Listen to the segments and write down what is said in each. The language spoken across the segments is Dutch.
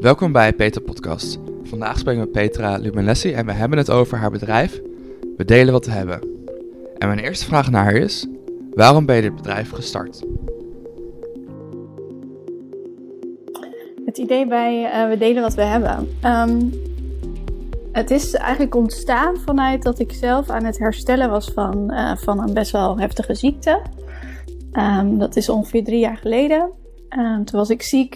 Welkom bij Peter Podcast. Vandaag spreek ik met Petra Lumenlessi en we hebben het over haar bedrijf. We delen wat we hebben. En mijn eerste vraag naar haar is: waarom ben je dit bedrijf gestart? Het idee bij uh, We delen wat we hebben. Um, het is eigenlijk ontstaan vanuit dat ik zelf aan het herstellen was van, uh, van een best wel heftige ziekte. Um, dat is ongeveer drie jaar geleden. Toen was ik ziek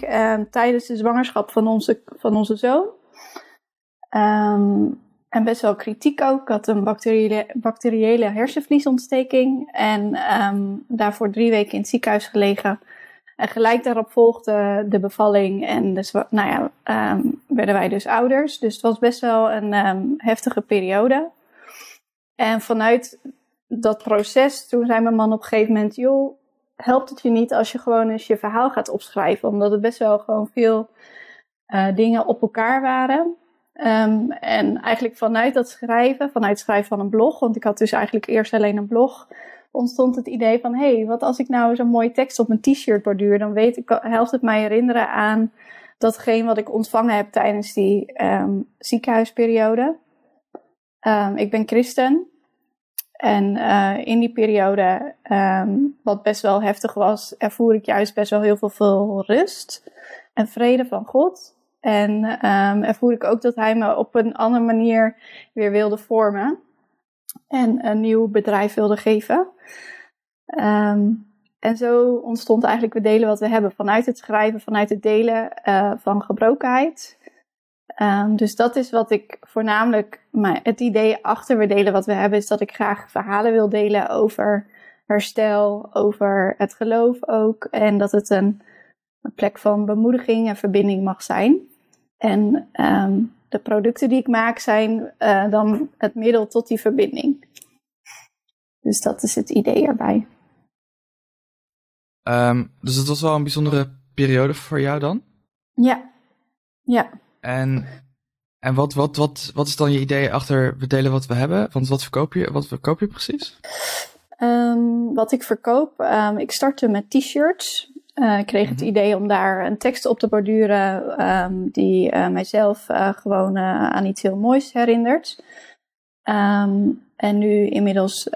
tijdens de zwangerschap van onze, van onze zoon. Um, en best wel kritiek ook. Ik had een bacteriële, bacteriële hersenvliesontsteking. En daarvoor drie weken in het ziekenhuis gelegen. En gelijk daarop volgde de bevalling. En dus, nou ja, werden wij dus ouders. Dus het was best wel een heftige periode. En vanuit dat proces, toen zei mijn man op een gegeven moment: joh, helpt het je niet als je gewoon eens je verhaal gaat opschrijven. Omdat het best wel gewoon veel uh, dingen op elkaar waren. Um, en eigenlijk vanuit dat schrijven, vanuit het schrijven van een blog, want ik had dus eigenlijk eerst alleen een blog, ontstond het idee van: hé, hey, wat als ik nou zo'n mooie tekst op mijn t-shirt borduur, dan weet ik, helpt het mij herinneren aan datgene wat ik ontvangen heb tijdens die um, ziekenhuisperiode. Um, ik ben christen en uh, in die periode, um, wat best wel heftig was, ervoer ik juist best wel heel veel, veel rust en vrede van God. En um, ervoer ik ook dat Hij me op een andere manier weer wilde vormen en een nieuw bedrijf wilde geven. Um, en zo ontstond eigenlijk we delen wat we hebben vanuit het schrijven, vanuit het delen uh, van gebrokenheid. Um, dus dat is wat ik voornamelijk, maar het idee achter we delen wat we hebben, is dat ik graag verhalen wil delen over herstel, over het geloof ook. En dat het een, een plek van bemoediging en verbinding mag zijn. En um, de producten die ik maak zijn uh, dan het middel tot die verbinding. Dus dat is het idee erbij. Um, dus het was wel een bijzondere periode voor jou dan? Ja, ja. En, en wat, wat, wat, wat is dan je idee achter we delen wat we hebben? Want wat verkoop je, wat verkoop je precies? Um, wat ik verkoop, um, ik startte met t-shirts. Uh, ik kreeg mm -hmm. het mhm. idee om daar een tekst op te borduren um, die uh, mijzelf uh, gewoon aan iets heel moois herinnert. en nu inmiddels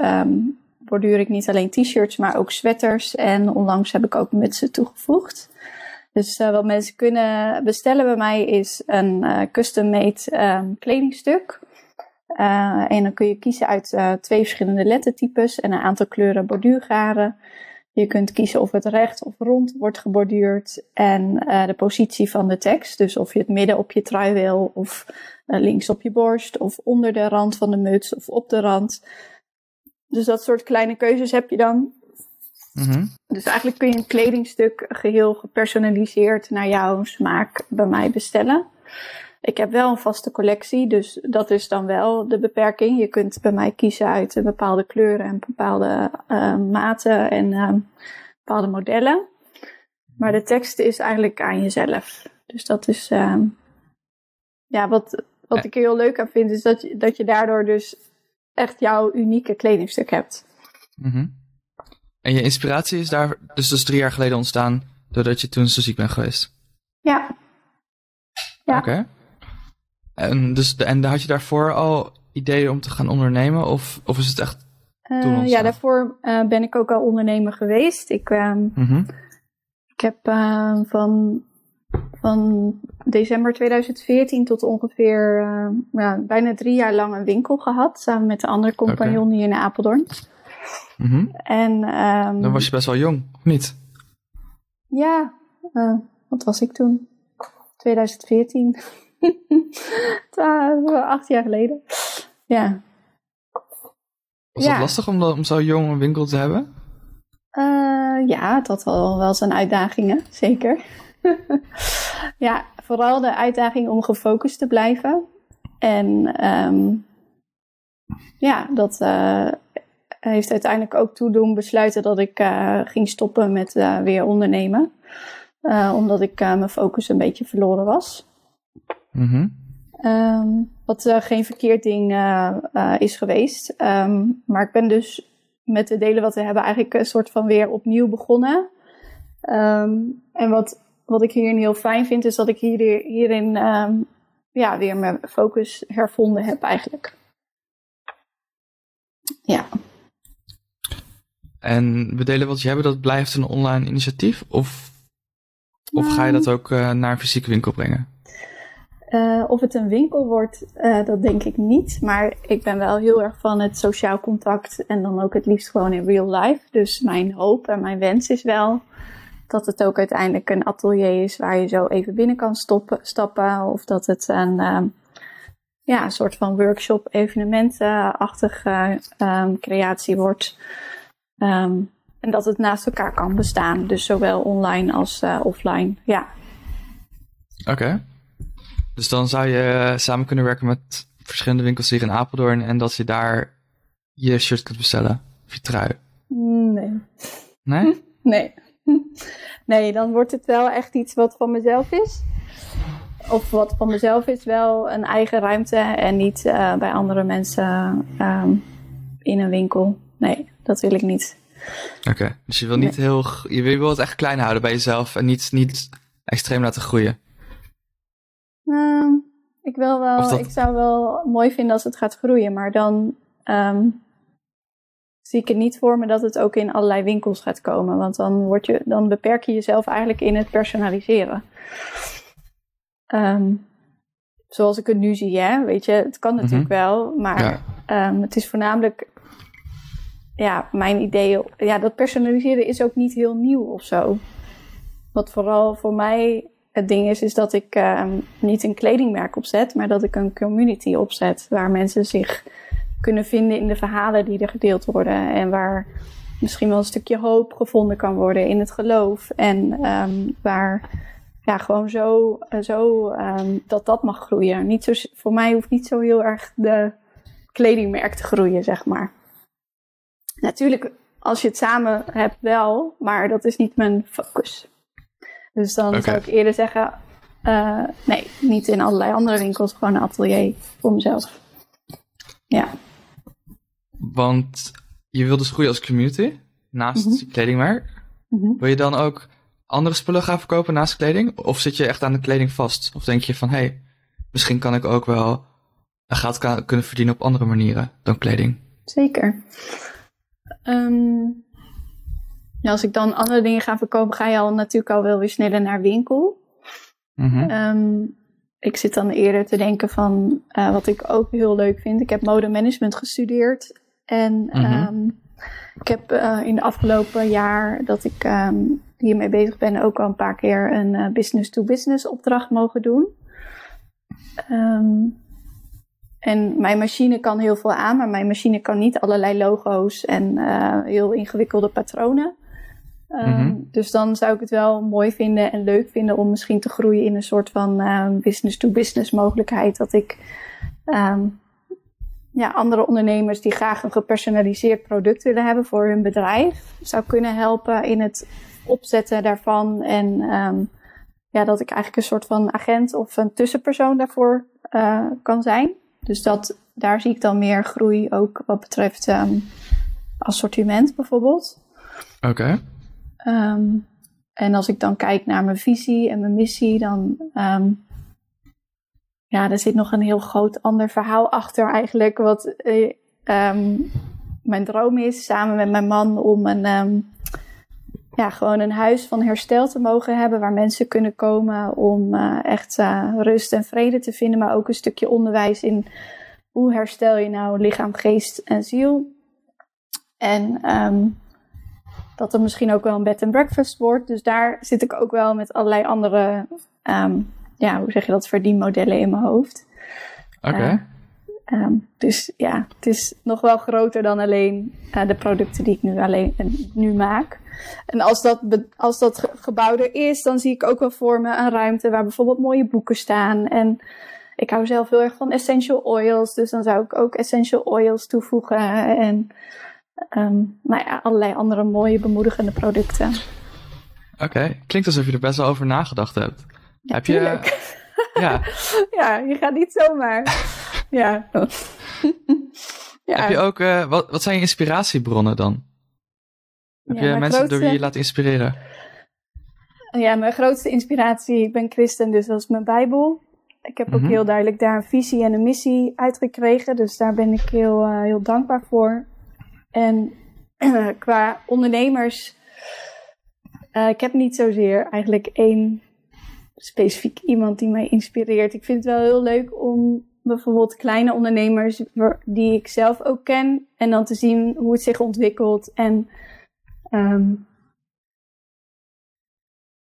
borduur ik niet alleen t-shirts, maar ook sweaters. En onlangs heb ik ook mutsen toegevoegd. Dus uh, wat mensen kunnen bestellen bij mij is een uh, custom-made um, kledingstuk. Uh, en dan kun je kiezen uit twee verschillende lettertypes en een aantal kleuren borduurgaren. Je kunt kiezen of het recht of rond wordt geborduurd en de positie van de tekst. Dus of je het midden op je trui wil of links op je borst of onder de rand van de muts of op de rand. Dus dat soort kleine keuzes heb je dan. Mm -hmm. Dus eigenlijk kun je een kledingstuk geheel gepersonaliseerd naar jouw smaak bij mij bestellen. Ik heb wel een vaste collectie, dus dat is dan wel de beperking. Je kunt bij mij kiezen uit bepaalde kleuren en bepaalde uh, maten en uh, bepaalde modellen. Maar de tekst is eigenlijk aan jezelf. Dus dat is, uh, ja, wat, wat ik er heel leuk aan vind, is dat je, dat je daardoor dus echt jouw unieke kledingstuk hebt. Mm -hmm. En je inspiratie is daar dus, dus drie jaar geleden ontstaan doordat je toen zo ziek bent geweest? Ja. ja. Oké. Okay. En, dus, en had je daarvoor al ideeën om te gaan ondernemen of, of is het echt uh, toen ontstaan? Ja, daarvoor uh, ben ik ook al ondernemer geweest. Ik, uh, mm -hmm. ik heb ehm, van, van december 2014 tot ongeveer ehm, ja, bijna drie jaar lang een winkel gehad. Samen met de andere compagnon okay. hier in Apeldoorn. Mm -hmm. En, um, Dan was je best wel jong, of niet? Ja, uh, wat was ik toen? 2014. Acht jaar geleden. Ja. Was ja. het lastig om, om zo jong een winkel te hebben? Uh, ja, het had wel, wel zijn uitdagingen, zeker. ja, vooral de uitdaging om gefocust te blijven. En um, ja, dat, uh, heeft uiteindelijk ook toe doen besluiten dat ik uh, ging stoppen met uh, weer ondernemen. Uh, omdat ik mijn focus een beetje verloren was. Mm -hmm. um, wat geen verkeerd ding is geweest. Um, maar ik ben dus met de delen wat we hebben eigenlijk een soort van weer opnieuw begonnen. Um, en wat wat ik hierin heel fijn vind, is dat ik hier, hierin ehm, ja, weer mijn focus hervonden heb eigenlijk. Ja. En we delen wat je hebben, dat blijft een online initiatief? Of, of ga je dat ook uh, naar een fysieke winkel brengen? Uh, of het een winkel wordt, uh, dat denk ik niet. Maar ik ben wel heel erg van het sociaal contact en dan ook het liefst gewoon in real life. Dus mijn hoop en mijn wens is wel dat het ook uiteindelijk een atelier is waar je zo even binnen kan stoppen, stappen. Of dat het een, um, ja, een soort van workshop evenementenachtige um, creatie wordt. Um, en dat het naast elkaar kan bestaan. Dus zowel online als uh, offline. Ja. Oké. Okay. Dus dan zou je samen kunnen werken met verschillende winkels hier in Apeldoorn en dat je daar je shirt kunt bestellen of je trui? Nee. Nee? Nee. Nee, dan wordt het wel echt iets wat van mezelf is. Of wat van mezelf is, wel een eigen ruimte en niet uh, bij andere mensen um, in een winkel. Nee, dat wil ik niet. Oké, okay. dus je wil niet nee. heel. Je wil het echt klein houden bij jezelf en niet, niet extreem laten groeien. Uh, ik wil wel, dat... ik zou wel mooi vinden als het gaat groeien, maar dan um, zie ik het niet voor me dat het ook in allerlei winkels gaat komen. Want dan, word je, dan beperk je jezelf eigenlijk in het personaliseren. Um, zoals ik het nu zie, hè? weet je, het kan natuurlijk mm -hmm. wel, maar ja. um, het is voornamelijk, ja, mijn ideeën, ja, dat personaliseren is ook niet heel nieuw of zo. Wat vooral voor mij het ding is, is dat ik um, niet een kledingmerk opzet, maar dat ik een community opzet waar mensen zich kunnen vinden in de verhalen die er gedeeld worden. En waar misschien wel een stukje hoop gevonden kan worden in het geloof. En um, waar ja, gewoon zo, zo um, dat dat mag groeien. Niet zo, voor mij hoeft niet zo heel erg de kledingmerk te groeien, zeg maar. Natuurlijk, als je het samen hebt wel, maar dat is niet mijn focus. Dus dan okay. zou ik eerder zeggen, uh, nee, niet in allerlei andere winkels, gewoon een atelier voor mezelf. Ja. Want je wil dus groeien als community, naast mm -hmm. kledingmerk. Mm -hmm. Wil je dan ook andere spullen gaan verkopen naast kleding? Of zit je echt aan de kleding vast? Of denk je van, hé, hey, misschien kan ik ook wel geld kunnen verdienen op andere manieren dan kleding? Zeker. Um, ja, als ik dan andere dingen ga verkopen, ga je al natuurlijk al wel weer sneller naar winkel. Mm -hmm. um, ik zit dan eerder te denken van uh, wat ik ook heel leuk vind. Ik heb modemanagement gestudeerd. En mm -hmm. um, ik heb uh, in de afgelopen jaar dat ik um, hiermee bezig ben ook al een paar keer een uh, business-to-business opdracht mogen doen. Um, en mijn machine kan heel veel aan, maar mijn machine kan niet allerlei logo's en uh, heel ingewikkelde patronen. Um, mm -hmm. Dus dan zou ik het wel mooi vinden en leuk vinden om misschien te groeien in een soort van business-to-business -business mogelijkheid. Dat ik um, ja, andere ondernemers die graag een gepersonaliseerd product willen hebben voor hun bedrijf, zou kunnen helpen in het opzetten daarvan. En um, ja, dat ik eigenlijk een soort van agent of een tussenpersoon daarvoor uh, kan zijn. Dus dat, daar zie ik dan meer groei ook wat betreft um, assortiment bijvoorbeeld. Oké. Okay. Um, en als ik dan kijk naar mijn visie en mijn missie, dan um, ja, er zit nog een heel groot ander verhaal achter eigenlijk. Wat eh, mijn droom is, samen met mijn man, om een, ja, gewoon een huis van herstel te mogen hebben. Waar mensen kunnen komen om uh, echt uh, rust en vrede te vinden. Maar ook een stukje onderwijs in hoe herstel je nou lichaam, geest en ziel. En um, dat er misschien ook wel een bed and breakfast wordt. Dus daar zit ik ook wel met allerlei andere um, ja, hoe zeg je dat, verdienmodellen in mijn hoofd. Oké. Okay. Uh, um, dus ja, het is nog wel groter dan alleen uh, de producten die ik nu, alleen, nu maak. En als dat, als dat ge gebouw er is, dan zie ik ook wel voor me een ruimte waar bijvoorbeeld mooie boeken staan. En ik hou zelf heel erg van essential oils, dus dan zou ik ook essential oils toevoegen. En um, nou ja, allerlei andere mooie bemoedigende producten. Oké, okay. klinkt alsof je er best wel over nagedacht hebt. Ja, Heb tuurlijk. je. Ja. ja, je gaat niet zomaar. ja. ja. Heb je ook. Uh, wat, wat zijn je inspiratiebronnen dan? Heb ja, je mensen grote... door wie je laat inspireren? Ja, mijn grootste inspiratie, ik ben christen, dus dat is mijn Bijbel. Ik heb ook Mhm. heel duidelijk daar een visie en een missie uitgekregen, dus daar ben ik heel, eh, heel dankbaar voor. En qua ondernemers, eh, ik heb niet zozeer eigenlijk één specifiek iemand die mij inspireert. Ik vind het wel heel leuk om bijvoorbeeld kleine ondernemers die ik zelf ook ken en dan te zien hoe het zich ontwikkelt en ehm,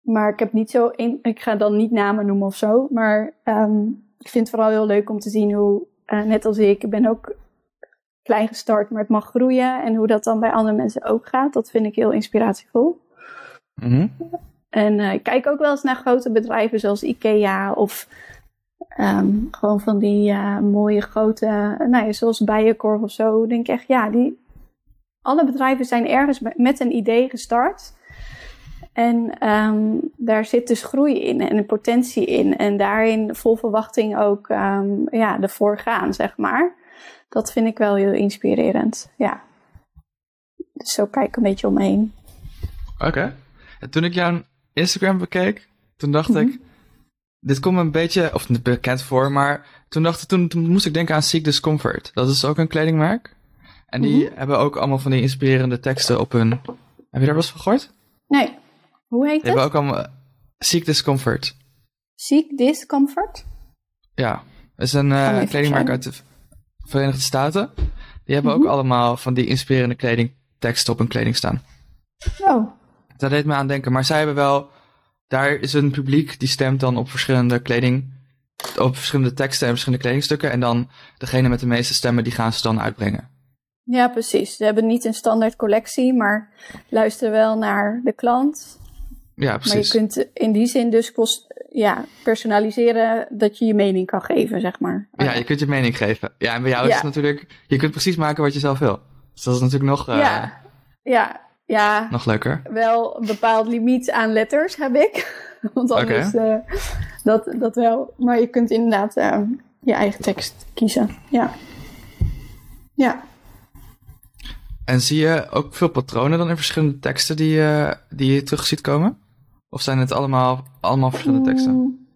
maar ik heb niet zo één. Ik ga dan niet namen noemen of zo. Maar ehm, ik vind het vooral heel leuk om te zien hoe, eh, net als ik, ik ben ook klein gestart, maar het mag groeien. En hoe dat dan bij andere mensen ook gaat. Dat vind ik heel inspiratievol. Mhm. En eh, ik kijk ook wel eens naar grote bedrijven zoals IKEA of ehm, gewoon van die eh, mooie grote, nou ja, zoals Bijenkorf of zo. Ik denk echt, ja, die, alle bedrijven zijn ergens me- met een idee gestart. En ehm, daar zit dus groei in en een potentie in. En daarin vol verwachting ook ehm, ja, ervoor gaan, zeg maar. Dat vind ik wel heel inspirerend, ja. Dus zo kijk ik een beetje omheen. Oké. En toen ik jouw Instagram bekeek, toen dacht Mhm. ik, dit komt een beetje, of niet bekend voor, maar toen dacht ik, toen, toen moest ik denken aan Seek Discomfort. Dat is ook een kledingmerk. En die Mhm. hebben ook allemaal van die inspirerende teksten op hun... Heb je daar wel eens van gehoord? Nee, hoe heet Die het? hebben ook allemaal... Seek Discomfort. Seek discomfort? Ja, dat is een even kledingmerk uit de Verenigde Staten. Die hebben Mhm. ook allemaal van die inspirerende kledingteksten op hun kleding staan. Oh, Dat deed me aan denken. Maar zij hebben wel. Daar is een publiek die stemt dan op verschillende kleding. Op verschillende teksten en verschillende kledingstukken. En dan degene met de meeste stemmen, die gaan ze dan uitbrengen. Ja, precies. Ze hebben niet een standaard collectie, maar luisteren wel naar de klant. Ja, Maar je precies. kunt in die zin dus kost, ja, personaliseren dat je je mening kan geven, zeg maar. Ja, je kunt je mening geven. Ja, en bij jou is het natuurlijk. Je kunt precies maken wat je zelf wil. Dus dat is natuurlijk nog, eh, ja, ja, ja, nog leuker. wel een bepaald limiet aan letters heb ik. Want anders, eh, dat, dat wel. Maar je kunt inderdaad eh, je eigen tekst kiezen. Ja. Ja. En zie je ook veel patronen dan in verschillende teksten die, eh, die je terug ziet komen? Of zijn het allemaal, allemaal verschillende teksten? Mm.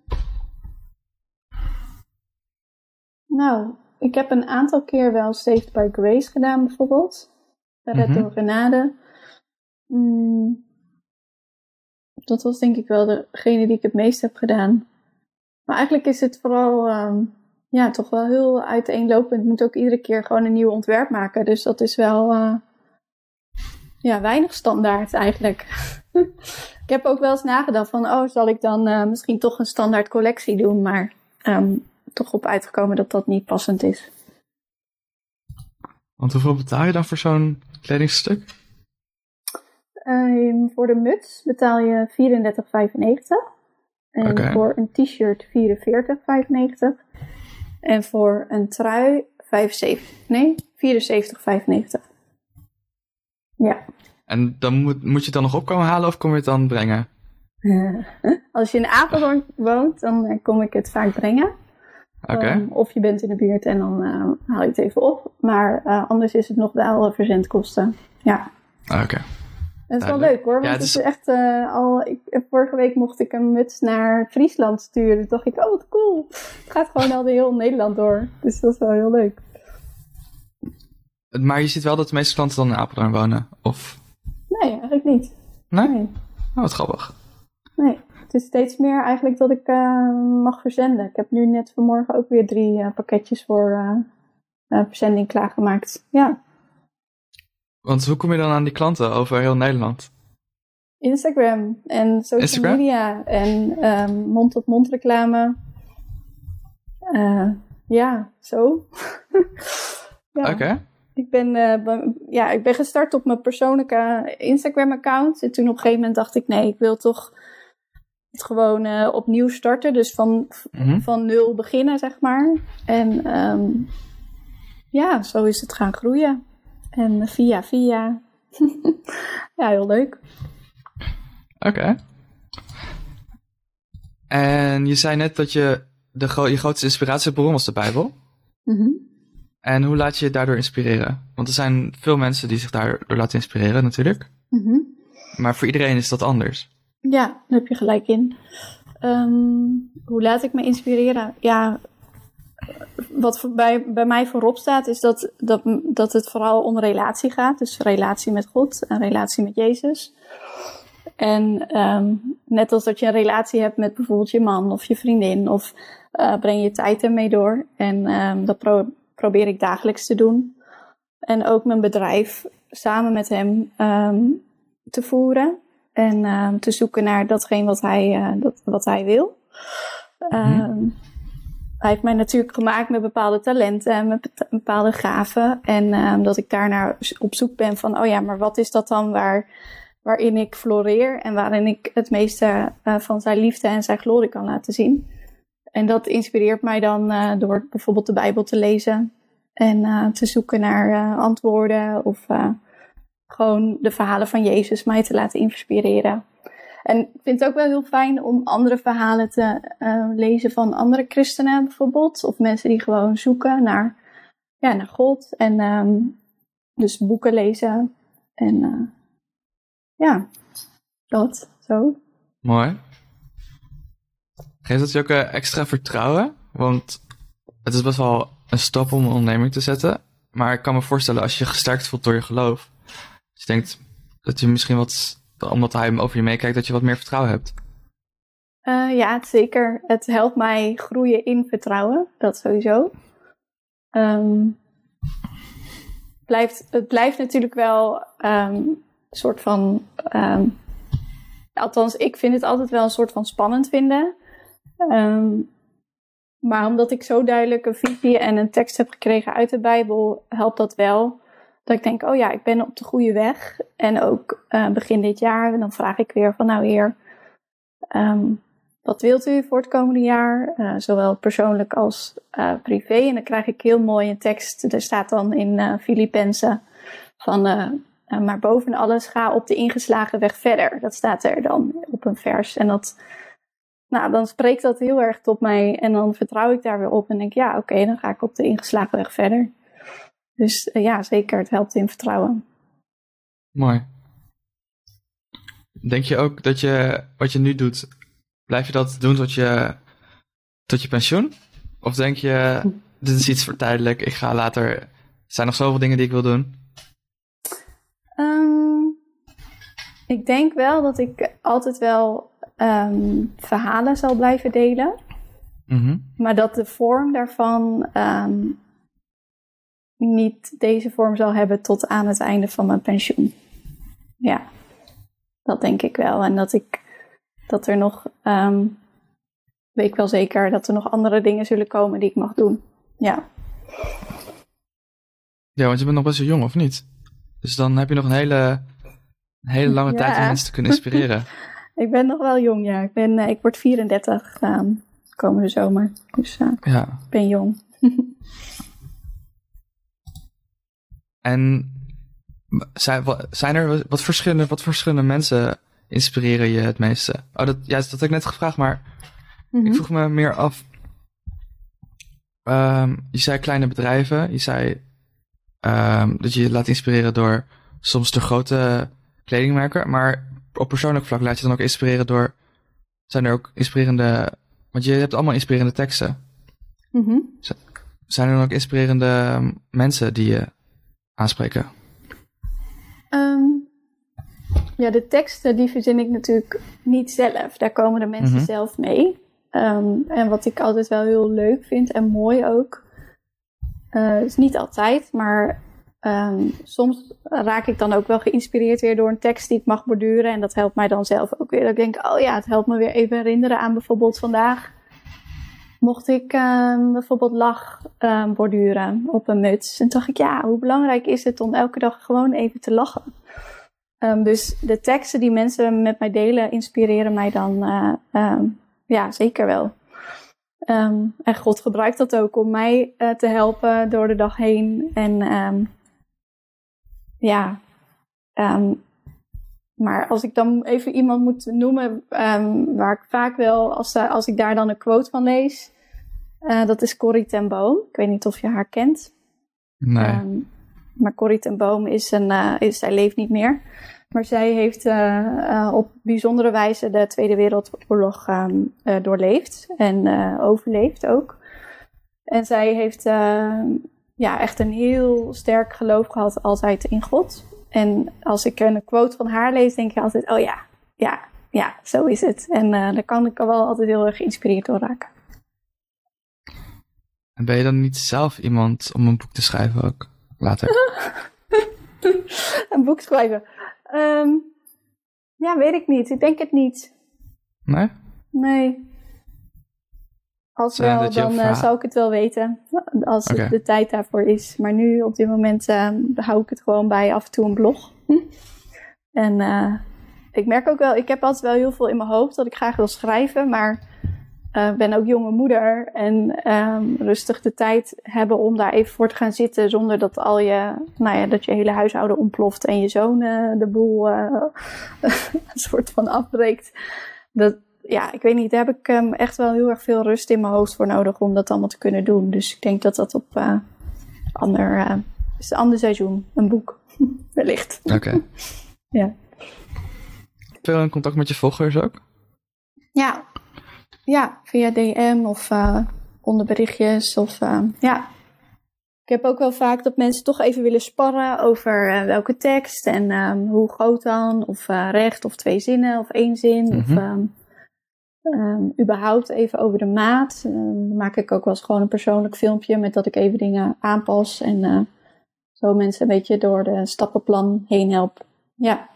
Nou, ik heb een aantal keer wel Saved by Grace gedaan, bijvoorbeeld. Gered Mhm. door genade. Mm. Dat was denk ik wel degene die ik het meest heb gedaan. Maar eigenlijk is het vooral, ehm, ja, toch wel heel uiteenlopend. Ik moet ook iedere keer gewoon een nieuw ontwerp maken. Dus dat is wel, eh, ja, weinig standaard eigenlijk. ik heb ook wel eens nagedacht van, oh, zal ik dan eh, misschien toch een standaard collectie doen? Maar ehm, toch op uitgekomen dat dat niet passend is. Want hoeveel betaal je dan voor zo'n kledingstuk? Ehm, voor de muts betaal je 34,95. En voor een t-shirt 44,95. En voor een trui 75, nee, 74,95. Ja. En dan moet, moet je het dan nog opkomen halen of kom je het dan brengen? Als je in Apeldoorn woont, dan eh, kom ik het vaak brengen. Oké. Ehm, of je bent in de buurt en dan eh, haal je het even op. Maar eh, anders is het nog wel eh, verzendkosten. Ja. Oké. Dat is wel Duidelijk. leuk hoor, want het het is- is echt eh, al. Ik, vorige week mocht ik een muts naar Friesland sturen. Toen dacht ik, oh wat cool. Het gaat gewoon al de heel Nederland door. Dus dat is wel heel leuk. Maar je ziet wel dat de meeste klanten dan in Apeldoorn wonen? Of? Nee, eigenlijk niet. Nee? Nee. Oh, wat grappig. nee. Het is steeds meer eigenlijk dat ik eh, mag verzenden. Ik heb nu net vanmorgen ook weer drie eh, pakketjes voor verzending klaargemaakt. Ja. Want hoe kom je dan aan die klanten over heel Nederland? Instagram en social Instagram? media en ehm, mond-tot-mond reclame. Eh, ja, zo. ja. Oké. Ik ben, eh, ja, ik ben gestart op mijn persoonlijke Instagram-account. En toen op een gegeven moment dacht ik, nee, ik wil toch het gewoon eh, opnieuw starten. Dus van, Mhm. van nul beginnen, zeg maar. En ehm, ja, zo is het gaan groeien. En via, via. ja, heel leuk. Oké. En je zei net dat je de gro- je grootste inspiratiebron was de Bijbel. Mhm. En hoe laat je je daardoor inspireren? Want er zijn veel mensen die zich daardoor laten inspireren natuurlijk. Mhm. Maar voor iedereen is dat anders. Ja, daar heb je gelijk in. Ehm, hoe laat ik me inspireren? Ja, wat bij, bij mij voorop staat, is dat, dat, dat het vooral om relatie gaat. Dus relatie met God en relatie met Jezus. En ehm, net als dat je een relatie hebt met bijvoorbeeld je man of je vriendin, of uh, breng je tijd ermee door. En um, dat probeer ik dagelijks te doen. En ook mijn bedrijf samen met hem um, te voeren. En te zoeken naar datgene wat hij, uh, dat, wat hij wil. Mm hij heeft mij natuurlijk gemaakt met bepaalde talenten en met bepaalde gaven. En um, dat ik daarnaar op zoek ben van, oh ja, maar wat is dat dan waar, waarin ik floreer en waarin ik het meeste uh, van zijn liefde en zijn glorie kan laten zien. En dat inspireert mij dan uh, door bijvoorbeeld de Bijbel te lezen en uh, te zoeken naar antwoorden of gewoon de verhalen van Jezus mij te laten inspireren. En ik vind het ook wel heel fijn om andere verhalen te uh, lezen van andere christenen bijvoorbeeld. Of mensen die gewoon zoeken naar, ja, naar God. En um, dus boeken lezen. En uh, ja, dat zo. Mooi. Geeft dat je ook uh, extra vertrouwen? Want het is best wel een stap om een onderneming te zetten. Maar ik kan me voorstellen als je gesterkt voelt door je geloof. Als je denkt dat je misschien wat omdat hij over je meekijkt, dat je wat meer vertrouwen hebt. Uh, ja, zeker. Het helpt mij groeien in vertrouwen. Dat sowieso. Um, blijft, het blijft natuurlijk wel um, een soort van. Um, althans, ik vind het altijd wel een soort van spannend vinden. maar omdat ik zo duidelijk een visie en een tekst heb gekregen uit de Bijbel, helpt dat wel. Dat ik denk, oh ja, ik ben op de goede weg. En ook uh, begin dit jaar, dan vraag ik weer van, nou heer, um, wat wilt u voor het komende jaar? Uh, zowel persoonlijk als uh, privé. En dan krijg ik heel mooi een tekst. Er staat dan in uh, van, maar boven alles ga op de ingeslagen weg verder. Dat staat er dan op een vers. En dat, nou, dan spreekt dat heel erg tot mij. En dan vertrouw ik daar weer op en denk, ja, oké, dan ga ik op de ingeslagen weg verder. Dus uh, ja, zeker, het helpt in vertrouwen. Mooi. Denk je ook dat je wat je nu doet, blijf je dat doen tot je, tot je pensioen? Of denk je, dit is iets voor tijdelijk, ik ga later, er zijn nog zoveel dingen die ik wil doen? Um, ik denk wel dat ik altijd wel um, verhalen zal blijven delen. Mm -hmm. Maar dat de vorm daarvan um, niet deze vorm zal hebben tot aan het einde van mijn pensioen. Ja, dat denk ik wel. En dat ik dat er nog, um, weet ik wel zeker, dat er nog andere dingen zullen komen die ik mag doen. Ja. Ja, want je bent nog best wel jong, of niet? Dus dan heb je nog een hele, een hele lange tijd om mensen te kunnen inspireren. ik ben nog wel jong, ja. Ik, ben, uh, ik word 34 um, komende zomer. Dus uh, ja. ik ben jong. En zijn er wat verschillende, wat verschillende mensen inspireren je het meeste? Oh, dat, ja, dat had ik net gevraagd, maar ik mhm. vroeg me meer af. Um, je zei kleine bedrijven, je zei um, dat je je laat inspireren door soms de grote kledingmerken, maar op persoonlijk vlak laat je dan ook inspireren door. Zijn er ook inspirerende. Want je hebt allemaal inspirerende teksten. Mm -hmm. Zijn er dan ook inspirerende mensen die je aanspreken? Um, ja, de teksten die verzin ik natuurlijk niet zelf. Daar komen de mensen mhm. zelf mee. Um, en wat ik altijd wel heel leuk vind en mooi ook. Uh, is niet altijd, maar um, soms raak ik dan ook wel geïnspireerd weer door een tekst die ik mag borduren. En dat helpt mij dan zelf ook weer. Dat ik denk, oh ja, het helpt me weer even herinneren aan bijvoorbeeld vandaag mocht ik uh, bijvoorbeeld lach uh, borduren op een muts. En dacht ik, ja, hoe belangrijk is het om elke dag gewoon even te lachen? Um, dus de teksten die mensen met mij delen, inspireren mij dan uh, ja, zeker wel. En God gebruikt dat ook om mij uh, te helpen door de dag heen. En ja, maar als ik dan even iemand moet noemen waar ik vaak wel, als, als ik daar dan een quote van lees, uh, dat is Corrie ten Boom. Ik weet niet of je haar kent. Nee. Um, maar Corrie ten Boom is een, uh, is, zij leeft niet meer. Maar zij heeft op bijzondere wijze de Tweede Wereldoorlog ehm, doorleefd en overleefd ook. En zij heeft ja, echt een heel sterk geloof gehad altijd in God. En als ik een quote van haar lees, denk je altijd: oh ja, ja, ja, zo is het. En uh, daar kan ik er wel altijd heel erg geïnspireerd door raken. En ben je dan niet zelf iemand om een boek te schrijven ook later? een boek schrijven? Um, ja, weet ik niet. Ik denk het niet. Nee? Nee. Als wel, dan uh, zou ik het wel weten. Als okay. de tijd daarvoor is. Maar nu, op dit moment, uh, hou ik het gewoon bij af en toe een blog. en uh, ik merk ook wel, ik heb altijd wel heel veel in mijn hoofd dat ik graag wil schrijven. Maar ik ben ook jonge moeder. En um, rustig de tijd hebben om daar even voor te gaan zitten. Zonder dat al je, nou ja, dat je hele huishouden ontploft. En je zoon de boel een soort van afbreekt. Dat, ja, ik weet niet, daar heb ik um, echt wel heel erg veel rust in mijn hoofd voor nodig om dat allemaal te kunnen doen. Dus ik denk dat dat op uh, ander, uh, is een ander seizoen, een boek, wellicht. Oké. ja. Veel in contact met je volgers ook? Ja, ja via DM of uh, onder berichtjes of ja. Ik heb ook wel vaak dat mensen toch even willen sparren over welke tekst en um, hoe groot dan, of recht of twee zinnen of één zin. Mm -hmm. Of mhm. Um, überhaupt even over de maat. Um, dan maak ik ook wel eens gewoon een persoonlijk filmpje met dat ik even dingen aanpas. En uh, zo mensen een beetje door de stappenplan heen help. Ja.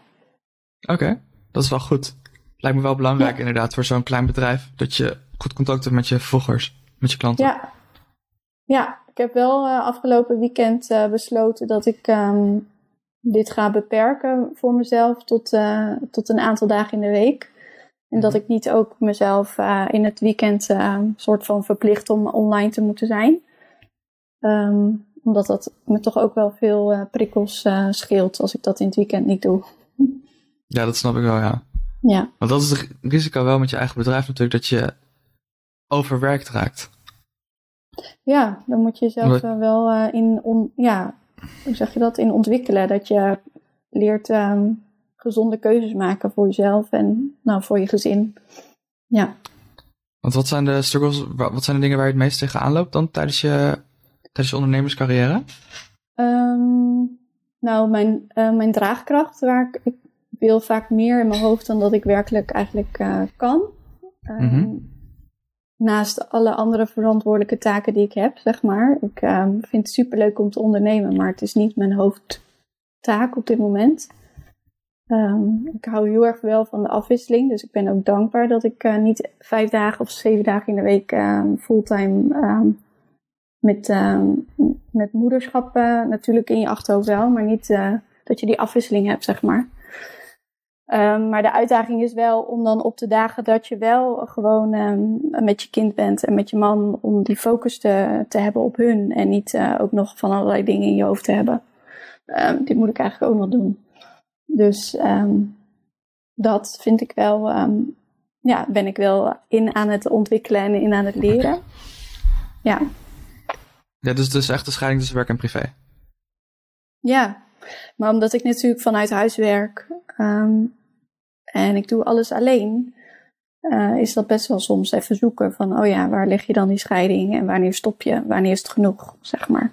Oké, dat is wel goed. Lijkt me wel belangrijk inderdaad voor zo'n klein bedrijf. Dat je goed contact hebt met je volgers, met je klanten. Ja, ja ik heb wel uh, afgelopen weekend uh, besloten dat ik um, dit ga beperken voor mezelf tot, tot een aantal dagen in de week. En dat mhm. ik niet ook mezelf uh, in het weekend uh, soort van verplicht om online te moeten zijn. Um, omdat dat me toch ook wel veel uh, prikkels scheelt als ik dat in het weekend niet doe. Ja, dat snap ik wel, ja. Ja. Want dat is het risico wel met je eigen bedrijf natuurlijk, dat je overwerkt raakt. Ja, dan moet je jezelf wel in, on, ja, hoe zeg je dat, in ontwikkelen. Dat je leert um, gezonde keuzes maken voor jezelf en nou, voor je gezin. Ja. Want wat zijn de struggles, wat zijn de dingen waar je het meest tegenaan loopt dan tijdens je, tijdens je ondernemerscarrière? Um, nou, mijn, uh, mijn draagkracht, waar ik, ik, wil vaak meer in mijn hoofd dan dat ik werkelijk eigenlijk uh, kan. Um, mm -hmm. Naast alle andere verantwoordelijke taken die ik heb, zeg maar. Ik um, vind het superleuk om te ondernemen, maar het is niet mijn hoofdtaak op dit moment. Um, ik hou heel erg wel van de afwisseling, dus ik ben ook dankbaar dat ik uh, niet vijf dagen of zeven dagen in de week um, fulltime um, met, met moederschap uh, natuurlijk in je achterhoofd wel, maar niet uh, dat je die afwisseling hebt, zeg maar. maar de uitdaging is wel om dan op de dagen dat je wel gewoon met je kind bent en met je man, om die focus te, te hebben op hun en niet ook nog van allerlei dingen in je hoofd te hebben. dit moet ik eigenlijk ook nog doen. Dus um, dat vind ik wel, um, ja, ben ik wel in aan het ontwikkelen en in aan het leren. Ja. Ja, dus, dus echt de scheiding tussen werk en privé. Ja, maar omdat ik natuurlijk vanuit huis werk um, en ik doe alles alleen, uh, is dat best wel soms even zoeken van, oh ja, waar leg je dan die scheiding en wanneer stop je, wanneer is het genoeg, zeg maar.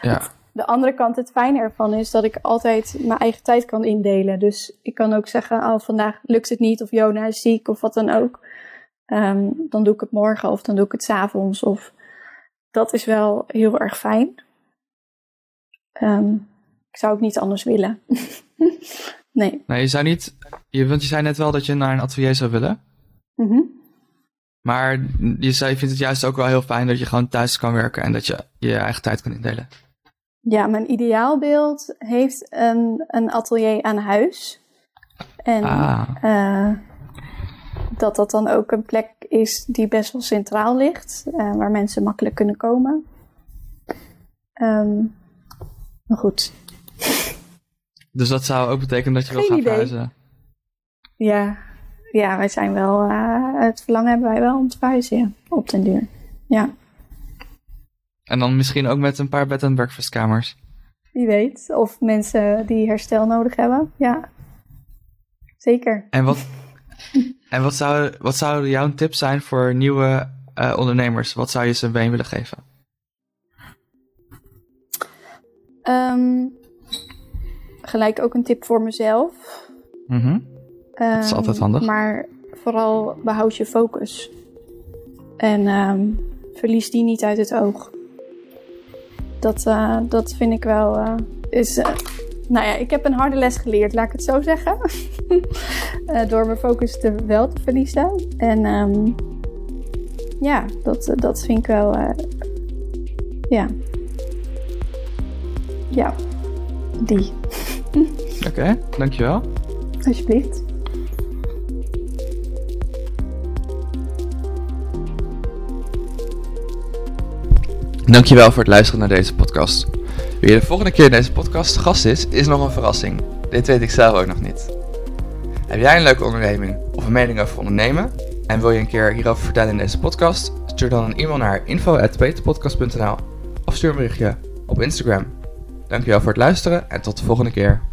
Ja de andere kant, het fijne ervan is dat ik altijd mijn eigen tijd kan indelen. Dus ik kan ook zeggen, oh, vandaag lukt het niet, of Jona is ziek, of wat dan ook. Um, dan doe ik het morgen, of dan doe ik het s avonds. Of dat is wel heel erg fijn. Um, ik zou ook niet anders willen. nee. Nee, je zou niet. Je, want je zei net wel dat je naar een atelier zou willen. Mm Maar je zei, je vindt het juist ook wel heel fijn dat je gewoon thuis kan werken en dat je je eigen tijd kan indelen. Ja, mijn ideaalbeeld heeft een, een atelier aan huis. En ah. uh, dat dat dan ook een plek is die best wel centraal ligt, uh, waar mensen makkelijk kunnen komen. Um, maar goed. Dus dat zou ook betekenen dat je Geen wil gaan idee. verhuizen? Ja. ja, wij zijn wel, uh, het verlangen hebben wij wel om te verhuizen, op den duur. Ja. En dan misschien ook met een paar bed- en breakfastkamers. Wie weet. Of mensen die herstel nodig hebben. Ja. zeker. En wat, en wat, zou, wat zouden jouw tips zijn voor nieuwe uh, ondernemers? Wat zou je ze mee willen geven? Um, gelijk ook een tip voor mezelf. Mm -hmm. dat is altijd handig. Maar vooral behoud je focus. En um, verlies die niet uit het oog. Dat, uh, dat vind ik wel. Uh, is, uh, nou ja, ik heb een harde les geleerd, laat ik het zo zeggen. door mijn focus te, wel te verliezen. En um, ja, dat, dat vind ik wel. ja. Ja, die. Oké, okay, dankjewel. Alsjeblieft. Dankjewel voor het luisteren naar deze podcast. Wie de volgende keer in deze podcast gast is, is nog een verrassing. Dit weet ik zelf ook nog niet. Heb jij een leuke onderneming of een mening over ondernemen? En wil je een keer hierover vertellen in deze podcast? Stuur dan een e-mail naar info.peterpodcast.nl of stuur een berichtje op Instagram. Dankjewel voor het luisteren en tot de volgende keer.